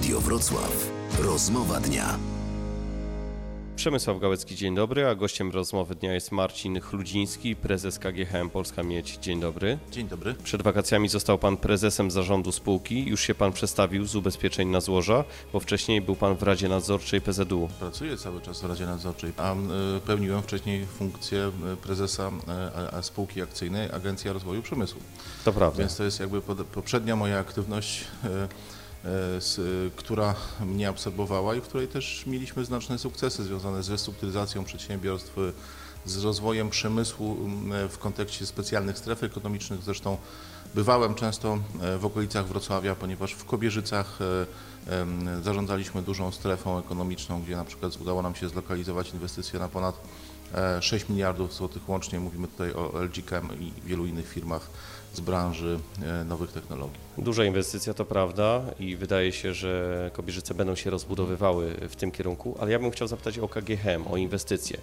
Radio Wrocław. Rozmowa dnia. Przemysław Gałecki, dzień dobry, a gościem rozmowy dnia jest Marcin Chludziński, prezes KGHM Polska Miedź. Dzień dobry. Dzień dobry. Przed wakacjami został pan prezesem zarządu spółki. Już się pan przestawił z ubezpieczeń na złoża, bo wcześniej był pan w Radzie Nadzorczej PZU. Pracuję cały czas w Radzie Nadzorczej, a y, pełniłem wcześniej funkcję y, prezesa a- spółki akcyjnej Agencja Rozwoju Przemysłu. To prawda. Więc to jest jakby poprzednia moja aktywność, która mnie absorbowała i w której też mieliśmy znaczne sukcesy związane z restrukturyzacją przedsiębiorstw, y, z rozwojem przemysłu w kontekście specjalnych stref ekonomicznych. Zresztą bywałem często w okolicach Wrocławia, ponieważ w Kobierzycach zarządzaliśmy dużą strefą ekonomiczną, gdzie na przykład udało nam się zlokalizować inwestycje na ponad e, 6 miliardów złotych łącznie. Mówimy tutaj o LG Chem i wielu innych firmach z branży e, nowych technologii. Duża inwestycja, to prawda, i wydaje się, że Kobierzyce będą się rozbudowywały w tym kierunku, ale ja bym chciał zapytać o KGHM, o inwestycje.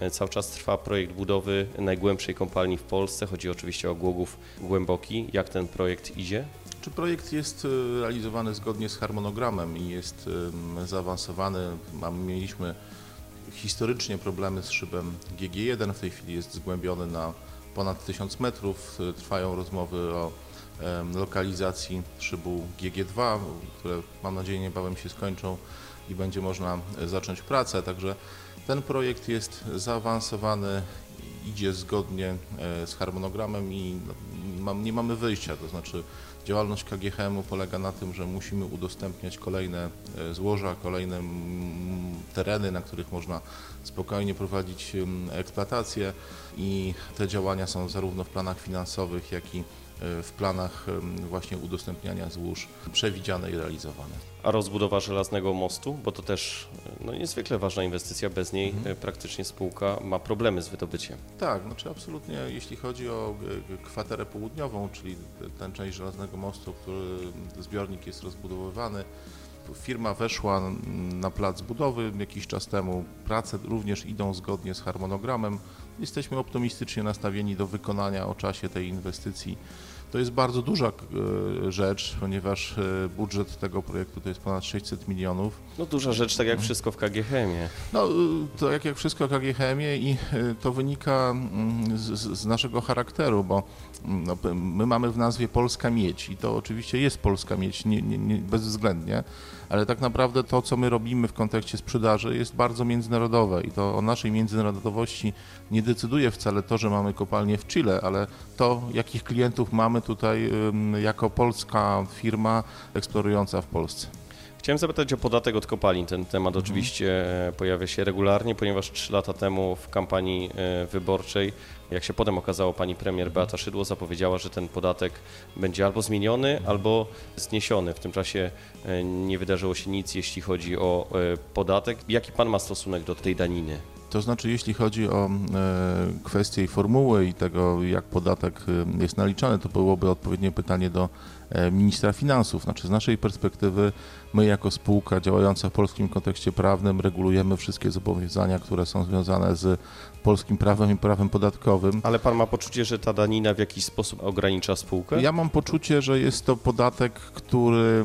E, Cały czas trwa projekt budowy najgłębszej kopalni w Polsce. Chodzi oczywiście o Głogów Głęboki. Jak ten projekt idzie? Czy projekt jest e, realizowany zgodnie z harmonogramem i jest zaawansowany? Mieliśmy historycznie problemy z szybem GG1, w tej chwili jest zgłębiony na ponad 1000 metrów. E, Trwają rozmowy o lokalizacji szybu GG2, które mam nadzieję niebawem się skończą i będzie można zacząć pracę. Także ten projekt jest zaawansowany, idzie zgodnie e, z harmonogramem i no, mam, nie mamy wyjścia, to znaczy działalność KGHM-u polega na tym, że musimy udostępniać kolejne e, złoża, kolejne tereny, na których można spokojnie prowadzić eksploatację. I te działania są zarówno w planach finansowych, jak i w planach em, właśnie udostępniania złóż przewidziane i realizowane. A rozbudowa żelaznego mostu, bo to też no, niezwykle ważna inwestycja, bez niej Mhm. praktycznie spółka ma problemy z wydobyciem. Tak, znaczy absolutnie jeśli chodzi o kwaterę południową, czyli tę część Żelaznego Mostu, który zbiornik jest rozbudowywany, firma weszła na plac budowy jakiś czas temu. Prace również idą zgodnie z harmonogramem. Jesteśmy optymistycznie nastawieni do wykonania o czasie tej inwestycji. To jest bardzo duża e, rzecz, ponieważ e, budżet tego projektu to jest ponad 600 milionów. No duża rzecz, tak jak Mhm. wszystko w KGHM-ie. No, y, to jak, jak wszystko o KGHM-ie i to wynika mm, z, z naszego charakteru, bo mm, no, my mamy w nazwie Polska Miedź i to oczywiście jest Polska Miedź, nie, nie, nie, bezwzględnie, ale tak naprawdę to, co my robimy w kontekście sprzedaży jest bardzo międzynarodowe i to o naszej międzynarodowości nie decyduje wcale to, że mamy kopalnię w Chile, ale to, jakich klientów mamy tutaj jako polska firma eksplorująca w Polsce. Chciałem zapytać o podatek od kopalin. Ten temat Mhm. oczywiście e, pojawia się regularnie, ponieważ trzy lata temu w kampanii e, wyborczej, jak się potem okazało, pani premier Beata Szydło zapowiedziała, że ten podatek będzie albo zmieniony, Mhm. albo zniesiony. W tym czasie e, nie wydarzyło się nic, jeśli chodzi o podatek. Jaki pan ma stosunek do tej daniny? To znaczy, jeśli chodzi o e, kwestię formuły i tego, jak podatek e, jest naliczany, to byłoby odpowiednie pytanie do e, ministra finansów. Znaczy, z naszej perspektywy, my jako spółka działająca w polskim kontekście prawnym regulujemy wszystkie zobowiązania, które są związane z polskim prawem i prawem podatkowym. Ale pan ma poczucie, że ta danina w jakiś sposób ogranicza spółkę? Ja mam poczucie, że jest to podatek, który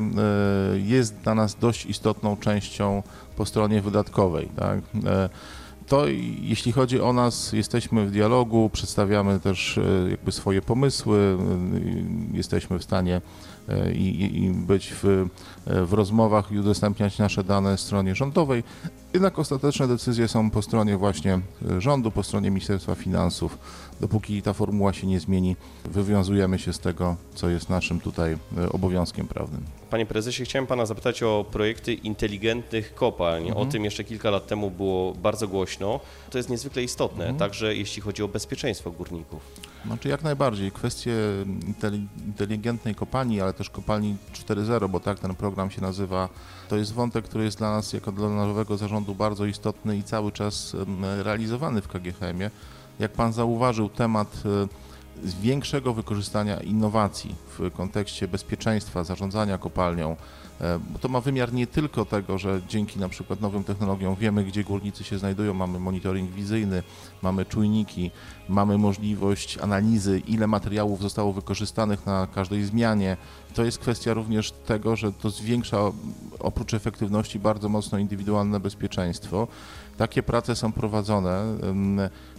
e, jest dla nas dość istotną częścią po stronie wydatkowej. Tak? To jeśli chodzi o nas, jesteśmy w dialogu, przedstawiamy też e, jakby swoje pomysły, e, jesteśmy w stanie e, i, i- być w, w rozmowach i udostępniać nasze dane stronie rządowej. Jednak ostateczne decyzje są po stronie właśnie e, rządu, po stronie Ministerstwa Finansów. Dopóki ta formuła się nie zmieni, wywiązujemy się z tego, co jest naszym tutaj e, obowiązkiem prawnym. Panie prezesie, chciałem pana zapytać o projekty inteligentnych kopalń. O tym jeszcze kilka lat temu było bardzo głośno. To jest niezwykle istotne, także jeśli chodzi o bezpieczeństwo górników. Znaczy jak najbardziej. Kwestie inteli- inteligentnej kopalni, ale też kopalni 4.0, bo tak ten program się nazywa, to jest wątek, który jest dla nas jako dla nowego zarządu bardzo istotny i cały czas realizowany w KGHM-ie. Jak pan zauważył, temat e, większego wykorzystania innowacji w kontekście bezpieczeństwa zarządzania kopalnią, bo to ma wymiar nie tylko tego, że dzięki na przykład nowym technologiom wiemy, gdzie górnicy się znajdują, mamy monitoring wizyjny, mamy czujniki, mamy możliwość analizy, ile materiałów zostało wykorzystanych na każdej zmianie. To jest kwestia również tego, że to zwiększa oprócz efektywności bardzo mocno indywidualne bezpieczeństwo. Takie prace są prowadzone.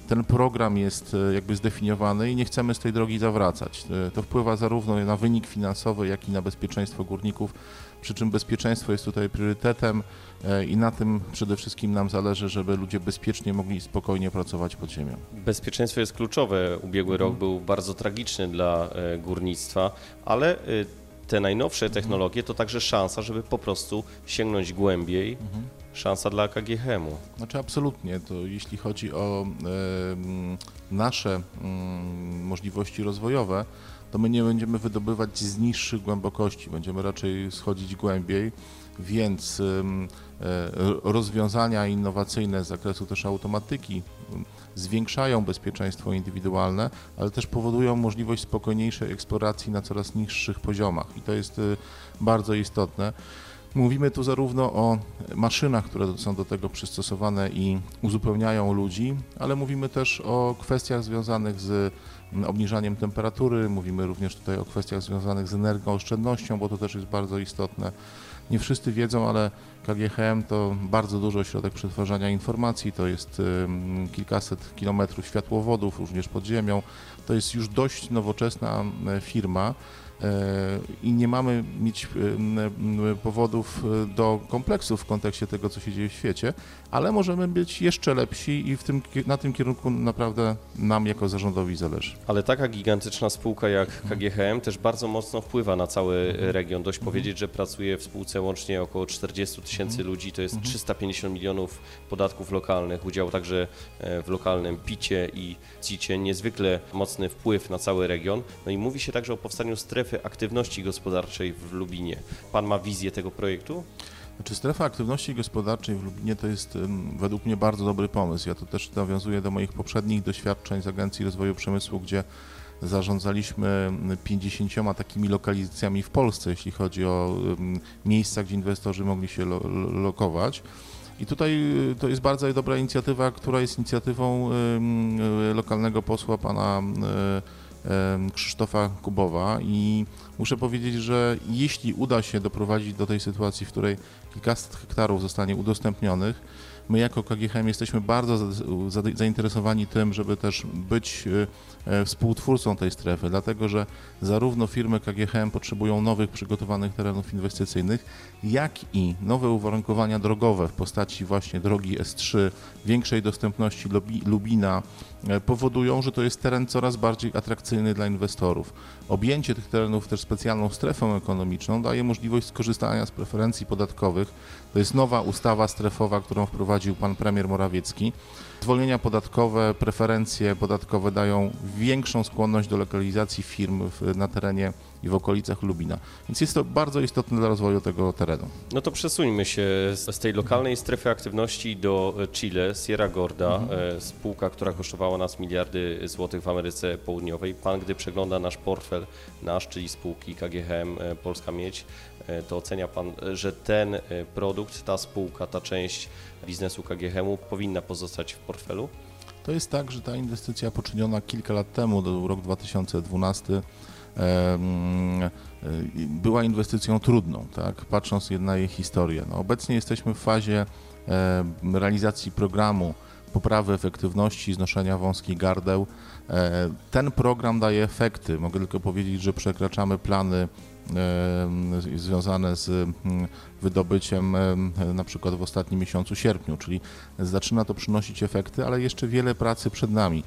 Ten program jest e, jakby zdefiniowany i nie chcemy z tej drogi zawracać. E, To wpływa zarówno na wynik finansowy, jak i na bezpieczeństwo górników, przy czym bezpieczeństwo jest tutaj priorytetem e, i na tym przede wszystkim nam zależy, żeby ludzie bezpiecznie mogli spokojnie pracować pod ziemią. Bezpieczeństwo jest kluczowe. Ubiegły Mhm. rok był bardzo tragiczny dla górnictwa, ale te najnowsze Mhm. technologie to także szansa, żeby po prostu sięgnąć głębiej. Mhm. Szansa dla KGHM-u. Znaczy absolutnie, to jeśli chodzi o em, nasze mm, możliwości rozwojowe, to my nie będziemy wydobywać z niższych głębokości, będziemy raczej schodzić głębiej, więc e, rozwiązania innowacyjne z zakresu też automatyki zwiększają bezpieczeństwo indywidualne, ale też powodują możliwość spokojniejszej eksploracji na coraz niższych poziomach i to jest e, bardzo istotne. Mówimy tu zarówno o maszynach, które są do tego przystosowane i uzupełniają ludzi, ale mówimy też o kwestiach związanych z obniżaniem temperatury, mówimy również tutaj o kwestiach związanych z energooszczędnością, bo to też jest bardzo istotne. Nie wszyscy wiedzą, ale KGHM to bardzo duży ośrodek przetwarzania informacji, to jest kilkaset kilometrów światłowodów, również pod ziemią. To jest już dość nowoczesna firma i nie mamy mieć e, powodów e, do kompleksów w kontekście tego, co się dzieje w świecie, ale możemy być jeszcze lepsi i w tym, na tym kierunku naprawdę nam jako zarządowi zależy. Ale taka gigantyczna spółka jak Mhm. KGHM też bardzo mocno wpływa na cały region. Dość powiedzieć, że pracuje w spółce łącznie około 40 tysięcy Mhm. ludzi, to jest 350 milionów podatków lokalnych, udział także e, w lokalnym picie i cicie, niezwykle mocny wpływ na cały region. No i mówi się także o powstaniu strefy aktywności gospodarczej w Lubinie. Pan ma wizję tego projektu? Znaczy strefa aktywności gospodarczej w Lublinie to jest według mnie bardzo dobry pomysł. Ja to też nawiązuję do moich poprzednich doświadczeń z Agencji Rozwoju Przemysłu, gdzie zarządzaliśmy 50 takimi lokalizacjami w Polsce, jeśli chodzi o miejsca, gdzie inwestorzy mogli się lo, lo, lokować. I tutaj y, to jest bardzo dobra inicjatywa, która jest inicjatywą lokalnego posła pana em, Krzysztofa Kubowa i muszę powiedzieć, że jeśli uda się doprowadzić do tej sytuacji, w której kilkaset hektarów zostanie udostępnionych, my jako KGHM jesteśmy bardzo za- za- zainteresowani tym, żeby też być y, e, współtwórcą tej strefy, dlatego że zarówno firmy KGHM potrzebują nowych przygotowanych terenów inwestycyjnych, jak i nowe uwarunkowania drogowe w postaci właśnie drogi S3, większej dostępności Lubi- Lubina e, powodują, że to jest teren coraz bardziej atrakcyjny dla inwestorów. Objęcie tych terenów też specjalną strefą ekonomiczną daje możliwość skorzystania z preferencji podatkowych. To jest nowa ustawa strefowa, którą wprowadził pan premier Morawiecki. Zwolnienia podatkowe, preferencje podatkowe dają większą skłonność do lokalizacji firm na terenie i w okolicach Lubina. Więc jest to bardzo istotne dla rozwoju tego terenu. No to przesuńmy się z, tej lokalnej strefy aktywności do e, Chile, Sierra Gorda, e, spółka, która kosztowała nas miliardy złotych w Ameryce Południowej. Pan, gdy przegląda nasz portfel, nasz, czyli spółki KGHM e, Polska Miedź, to ocenia Pan, że ten produkt, ta spółka, ta część biznesu KGHM-u powinna pozostać w portfelu? To jest tak, że ta inwestycja poczyniona kilka lat temu, rok 2012, em, y, była inwestycją trudną, tak? patrząc na jej historię. No, obecnie jesteśmy w fazie realizacji programu poprawy efektywności znoszenia wąskich gardeł. E, Ten program daje efekty. Mogę tylko powiedzieć, że przekraczamy plany związane z mm, wydobyciem em, na przykład w ostatnim miesiącu sierpniu, czyli zaczyna to przynosić efekty, ale jeszcze wiele pracy przed nami.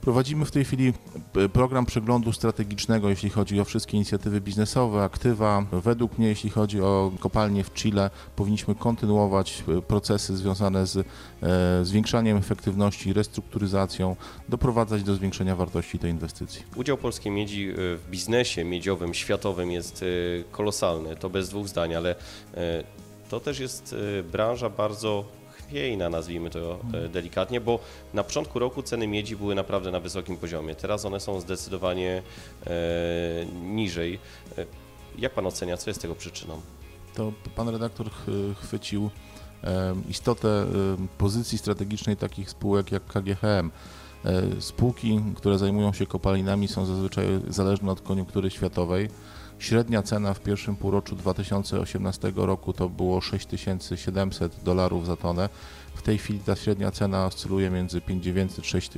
Prowadzimy w tej chwili p- program przeglądu strategicznego, jeśli chodzi o wszystkie inicjatywy biznesowe, aktywa. Według mnie, jeśli chodzi o kopalnie w Chile, powinniśmy kontynuować e, procesy związane z e, zwiększaniem efektywności, restrukturyzacją, doprowadzać do zwiększenia wartości tej inwestycji. Udział polskiej miedzi e, w biznesie miedziowym, światowym jest e, kolosalny, to bez dwóch zdań, ale e, to też jest e, branża bardzo chwiejna, nazwijmy to e, delikatnie, bo na początku roku ceny miedzi były naprawdę na wysokim poziomie. Teraz one są zdecydowanie e, niżej. E, Jak pan ocenia, co jest tego przyczyną? to pan redaktor ch- chwycił istotę pozycji strategicznej takich spółek jak KGHM. Spółki, które zajmują się kopalinami są zazwyczaj zależne od koniunktury światowej Średnia cena w pierwszym półroczu 2018 roku to było 6700 dolarów za tonę. W tej chwili ta średnia cena oscyluje między 5900 6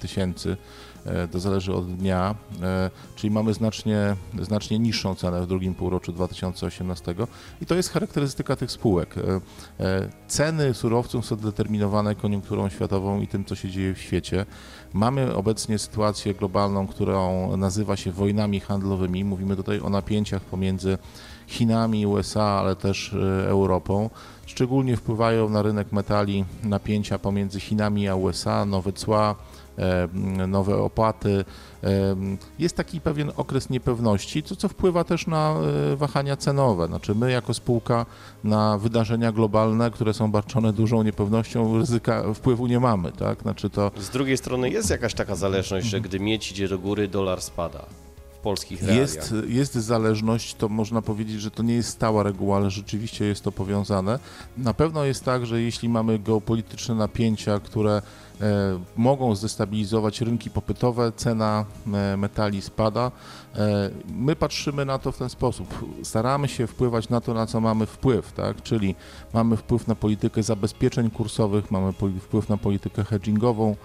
tysięcy, e, to zależy od dnia, e, czyli mamy znacznie, znacznie niższą cenę w drugim półroczu 2018 i to jest charakterystyka tych spółek. E, e, Ceny surowców są determinowane koniunkturą światową i tym, co się dzieje w świecie. Mamy obecnie sytuację globalną, którą nazywa się wojnami handlowymi. Mówimy tutaj o napięciach pomiędzy Chinami, USA, ale też e, Europą. Szczególnie wpływają na rynek metali napięcia pomiędzy Chinami a USA, nowe cła, e, nowe opłaty. E, Jest taki pewien okres niepewności, co, co wpływa też na e, wahania cenowe. Znaczy my jako spółka na wydarzenia globalne, które są barczone dużą niepewnością, ryzyka wpływu nie mamy. Tak? Znaczy to Z drugiej strony jest jakaś taka zależność, że gdy miedź idzie do góry, dolar spada polskich realiach. Jest, jest zależność, to można powiedzieć, że to nie jest stała reguła, ale rzeczywiście jest to powiązane. Na pewno jest tak, że jeśli mamy geopolityczne napięcia, które e, mogą zdestabilizować rynki popytowe, cena e, metali spada. E, my patrzymy na to w ten sposób. Staramy się wpływać na to, na co mamy wpływ, tak? czyli mamy wpływ na politykę zabezpieczeń kursowych, mamy wpływ na politykę hedgingową,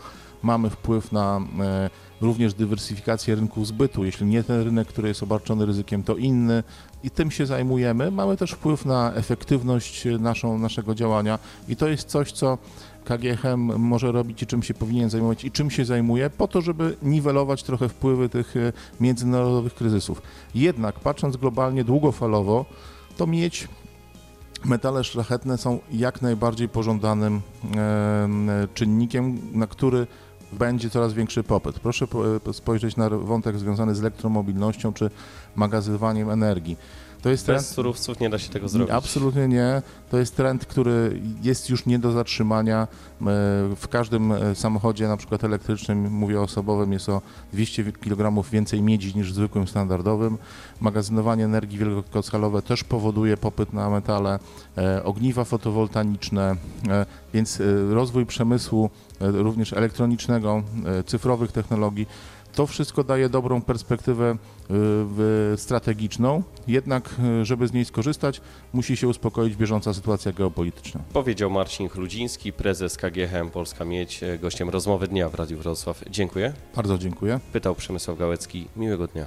mamy wpływ na e, również dywersyfikację rynków zbytu. Jeśli nie ten rynek, który jest obarczony ryzykiem, to inny i tym się zajmujemy. Mamy też wpływ na efektywność naszą, naszego działania i to jest coś, co KGHM może robić i czym się powinien zajmować i czym się zajmuje, po to, żeby niwelować trochę wpływy tych e, międzynarodowych kryzysów. Jednak patrząc globalnie długofalowo, to mieć metale szlachetne są jak najbardziej pożądanym czynnikiem, na który będzie coraz większy popyt. Proszę po- spojrzeć na wątek związany z elektromobilnością czy magazynowaniem energii. To jest trend, Bez surowców nie da się tego zrobić. Absolutnie nie. To jest trend, który jest już nie do zatrzymania. E, W każdym e, samochodzie, na przykład elektrycznym, mówię osobowym, jest o 200 kg więcej miedzi niż w zwykłym standardowym. Magazynowanie energii wielkoskalowe też powoduje popyt na metale, e, ogniwa fotowoltaiczne, e, więc rozwój przemysłu również elektronicznego, cyfrowych technologii to wszystko daje dobrą perspektywę y, strategiczną, jednak y, żeby z niej skorzystać, musi się uspokoić bieżąca sytuacja geopolityczna. Powiedział Marcin Chludziński, prezes KGHM Polska Miedź, e, gościem rozmowy dnia w Radiu Wrocław. Dziękuję. Bardzo dziękuję. Pytał Przemysław Gałecki. Miłego dnia.